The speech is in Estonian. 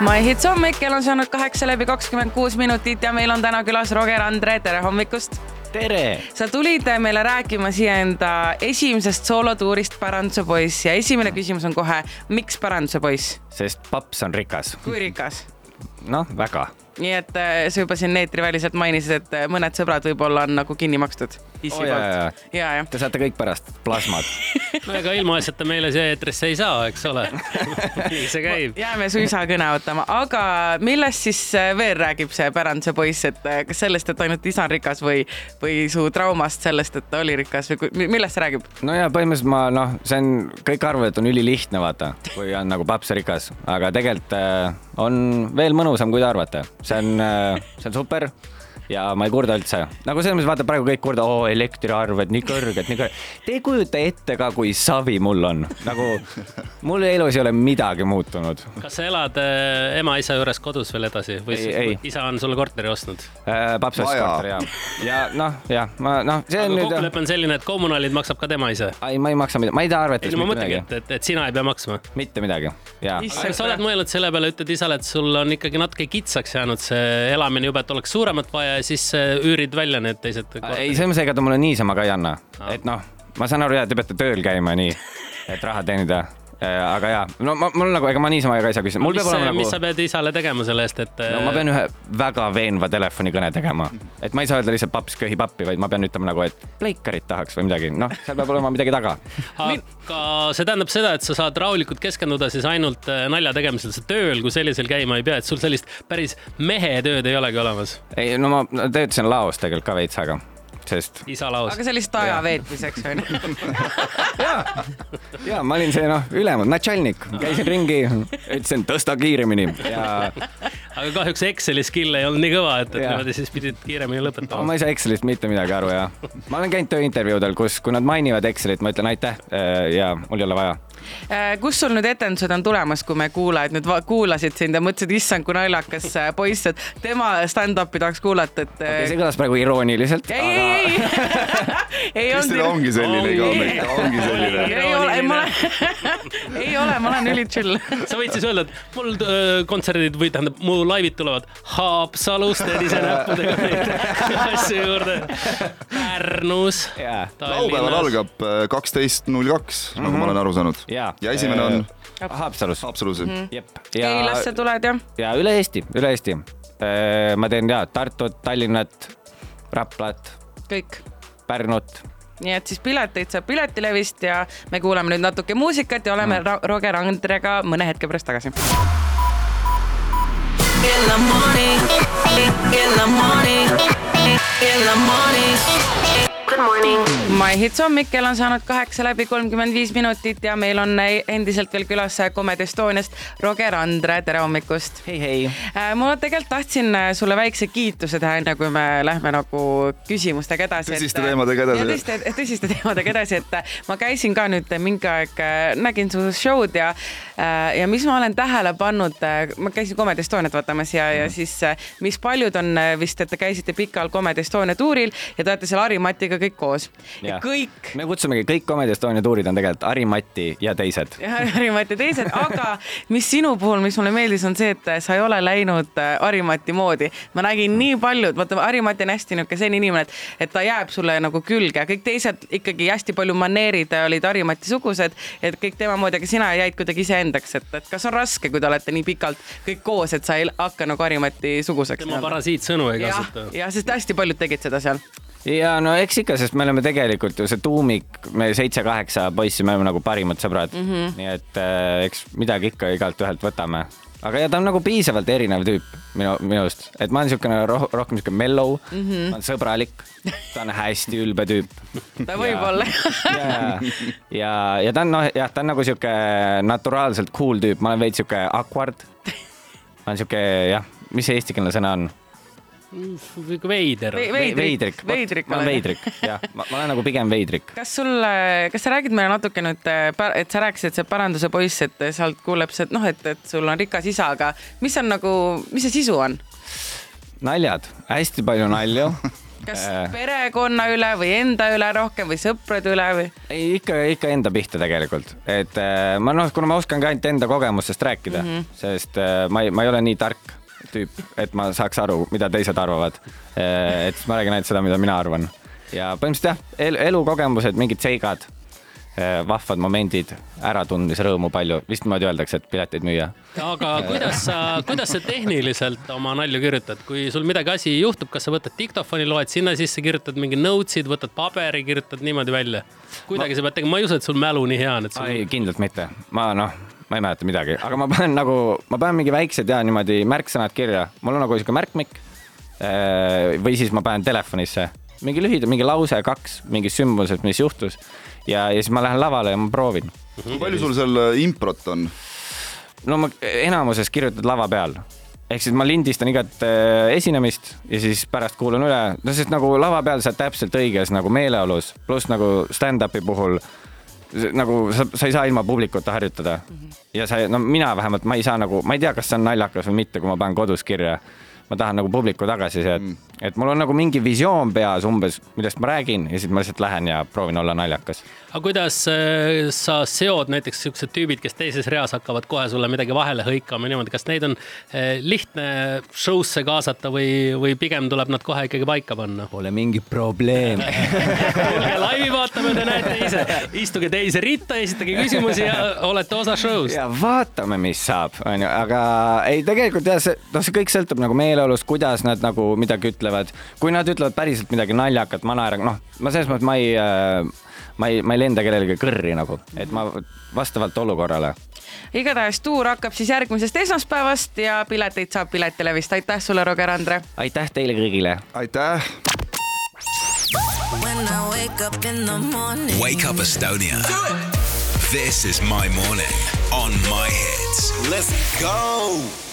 My Hits hommik, kell on saanud kaheksa läbi kakskümmend kuus minutit ja meil on täna külas Roger Andre, tere hommikust. tere! sa tulid meile rääkima siia enda esimesest soolotuurist Päranduse poiss ja esimene küsimus on kohe, miks Päranduse poiss, sest paps on rikas. kui rikas? noh, väga. Nii et äh, sa juba siin eetriväliselt mainisid, et äh, mõned sõbrad võib-olla on nagu kinni makstud Oh, jaa. poolt. ja, ja. Te saate kõik pärast plasmad. no ega ilmaasjata meile siia eetrisse ei saa, eks ole. nii see käib. jääme suisa kõne ootama, aga millest siis äh, veel räägib see Päranduse poiss, et kas sellest, et ainult isa on rikas või, või su traumast sellest, et ta oli rikas või millest see räägib? no ja põhimõtteliselt ma noh, see on, kõik arvavad, et on ülilihtne, vaata, kui on nagu paps rikas, aga tegelikult on veel mõnusam, kui te arvate. See on äh,, see on super ja ma ei kurda üldse. nagu selles mõttes vaata praegu kõik kurda, oo elektriarved nii kõrged, nii kõrged. Te ei kujuta ette ka, kui savi mul on, nagu mul elus ei ole midagi muutunud kas sa elad äh, ema-isa juures kodus veel edasi või Ei, siis ei. isa on sulle korteri ostnud? äh,. paps ostis korteri ja, ja noh, jah, ma noh, see on aga nüüd. kokkulepe on selline, et kommunaalid maksab ka tema ise. ei, ma ei maksa midagi, ma ei taha arvetada ei no ma mõtlengi, et, et, et sina ei pea maksma. mitte midagi ja Issand. aga sa oled mõelnud selle peale, ütled isale, et sul on ikkagi natuke kitsaks jäänud see elamine juba, et oleks suuremat vaja ja siis äh, üürid välja need teised. ei, selles mõttes, ega ta mulle niisama ka ei anna, et noh, ma saan aru ja te peate tööl käima nii, et raha teenida. Aga ja, no ma, mul nagu, ega ma niisama ka ei saa küsida, mul mis, peab olema mis sa nagu, pead isale tegema selle eest, et no ma pean ühe väga veenva telefonikõne tegema, et ma ei saa öelda lihtsalt paps köhib appi, vaid ma pean ütlema nagu, et pleikarit tahaks või midagi, noh, seal peab olema midagi taga. aga see tähendab seda, et sa saad rahulikult keskenduda siis ainult äh, nalja tegemisele, sa tööl kui sellisel käima ei pea, et sul sellist päris mehetööd ei olegi olemas. ei, no ma töötasin laos tegelikult ka veits aega, sest isa laos. Aga. see lihtsalt aja veetmiseks on ju. ja ma olin see noh, ülem, natšalnik, käisin ringi, ütlesin tõsta kiiremini. Ja aga kahjuks Exceli skill ei olnud nii kõva, et, et niimoodi siis pidid kiiremini no, lõpetama ma ei saa Excelist mitte midagi aru ja ma olen käinud tööintervjuudel, kus, kui nad mainivad Excelit, ma ütlen aitäh äh, ja mul ei ole vaja. Äh, kus sul nüüd etendused on tulemas, kui me kuulajad nüüd kuulasid sind ja mõtlesid, issand, kui naljakas äh, poiss, et tema stand-up'i tahaks kuulata, et äh, see kõlas praegu irooniliselt. ei, ei, ei, ei Kristel olnud. ongi selline Ongi. koomik, ta ongi selline. ei ole, ei ma olen, ei ole, ma olen üli chill. sa võid siis öelda, et mul öö, kontserdid või tähendab, mu laivid tulevad Haapsalus, teed ise näppudega neid asju juurde. Pärnus. laupäeval algab äh, kaksteist null kaks, nagu ma olen aru saanud. Ja esimene on Haapsalus. Haapsalus. jep. ja, Keilasse tuled jah? ja üle Eesti, üle Eesti. ma teen ja Tartut, Tallinnat, Raplat, kõik Pärnut. nii et siis pileteid saab Piletilevist ja me kuulame nüüd natuke muusikat ja oleme Ra- Roger Andrega mõne hetke pärast tagasi. in the morning, in the morning, in the morning. Good morning. My Hits hommik, kell on saanud kaheksa läbi kolmkümmend viis minutit ja meil on endiselt veel külas Comedy Estoniast Roger Andre, tere hommikust. hei, hei. ma tegelikult tahtsin sulle väikse kiituse teha, enne kui me lähme nagu küsimustega edasi. Tõsiste teemadega edasi. tõsiste, tõsiste teemadega edasi, et ma käisin ka nüüd mingi aeg, nägin su show'd ja, ja mis ma olen tähele pannud, ma käisin Comedy Estoniat vaatamas ja, ja siis, mis paljud on vist, et te käisite pikal Comedy Estonia tuuril ja te olete seal Harimatiga kõik koos. ja kõik me kutsumegi kõik Comedy Estonia tuurid on tegelikult Harimati ja teised. ja Harimati teised, aga mis sinu puhul, mis mulle meeldis, on see, et sa ei ole läinud äh, Harimati moodi. ma nägin nii paljud, vaata Harimati on hästi niisugune selline inimene, et, et ta jääb sulle nagu külge, kõik teised ikkagi hästi palju maneerid olid Harimati sugused, et kõik tema moodi, aga sina jäid kuidagi iseendaks, et, et kas on raske, kui te olete nii pikalt kõik koos, et sa ei hakka nagu Harimati suguseks? tema parasiitsõnu ei jah kasuta., ja sest hästi paljud tegid seda seal. Ja no eks ikka, sest me oleme tegelikult ju see tuumik, me seitse-kaheksa poissi, me oleme nagu parimad sõbrad mm. -hmm. nii et äh, eks midagi ikka igalt ühelt võtame. aga ja ta on nagu piisavalt erinev tüüp minu, minust, et ma olen niisugune roh rohkem niisugune mellow mm, -hmm. ma olen sõbralik, ta on hästi ülbe tüüp. ta võib Ja- olla. ja, ja, ja ta on noh, jah, ta on nagu sihuke naturaalselt cool tüüp, ma olen veits sihuke awkward. ma olen sihuke jah, mis see eestikeelne sõna on? veider. Ve- Veidrik. veidrik, Veidrik ma olen veidrik, jah, ma olen nagu pigem veidrik. kas sul, kas sa räägid meile natuke nüüd, et sa rääkisid, et see päranduse poiss, et sealt kuuleb see, et noh, et, et sul on rikas isa, aga mis on nagu, mis see sisu on? naljad, hästi palju nalju kas Äh. perekonna üle või enda üle rohkem või sõprade üle või? ei, ikka, ikka enda pihta tegelikult, et äh, ma noh, kuna ma oskan ka ainult enda kogemustest rääkida mm, -hmm. sest äh, ma ei, ma ei ole nii tark tüüp, et ma saaks aru, mida teised arvavad. et siis ma räägin ainult seda, mida mina arvan ja põhimõtteliselt jah el,, elukogemused, mingid seigad, vahvad momendid, äratundmisrõõmu palju, vist niimoodi öeldakse, et pileteid müüa. aga kuidas sa, kuidas sa tehniliselt oma nalju kirjutad, kui sul midagi asi juhtub, kas sa võtad diktofoni, loed sinna sisse, kirjutad mingi notes'id, võtad paberi, kirjutad niimoodi välja? kuidagi sa pead tegema, ma ei usu, et sul mälu nii hea on, et sul ei, kindlalt mitte, ma noh, ma ei mäleta midagi, aga ma panen nagu, ma panen mingi väiksed ja niimoodi märksõnad kirja, mul on nagu sihuke märkmik. või siis ma panen telefonisse mingi lühida, mingi lause, kaks, mingi sümboliselt, mis juhtus ja, ja siis ma lähen lavale ja ma proovin. kui palju sul seal äh, improt on? no ma enamuses kirjutad lava peal ehk siis ma lindistan igat äh, esinemist ja siis pärast kuulan üle, no sest nagu lava peal sa oled täpselt õiges nagu meeleolus, pluss nagu stand-up'i puhul s- nagu sa, sa ei saa ilma publikuta harjutada mm. -hmm. ja sa, no mina vähemalt, ma ei saa nagu, ma ei tea, kas see on naljakas või mitte, kui ma panen kodus kirja. ma tahan nagu publiku tagasisidet mm., et mul on nagu mingi visioon peas umbes, millest ma räägin ja siis ma lihtsalt lähen ja proovin olla naljakas. Aga kuidas äh, sa seod näiteks siuksed tüübid, kes teises reas hakkavad kohe sulle midagi vahele hõikama niimoodi, kas neid on äh, lihtne show'sse kaasata või, või pigem tuleb nad kohe ikkagi paika panna? Pole mingi probleem tulge laivi vaatama, te näete ise, istuge teise ritta, esitage küsimusi ja olete osa show'st. ja vaatame, mis saab, onju, aga ei, tegelikult jah, see, noh, see kõik sõltub nagu meeleolust, kuidas nad nagu midagi ütlevad. kui nad ütlevad päriselt midagi naljakat, ma naeran, noh, ma selles mõttes ma ei, ma ei, ma ei lenda kellelegi kõrri nagu, et ma vastavalt olukorrale. igatahes tuur hakkab siis järgmisest esmaspäevast ja pileteid saab Piletilevist. aitäh sulle, Roger Andre. aitäh teile kõigile aitäh When I wake up in the morning. Wake up Estonia. This is my morning on my hits. Let's go.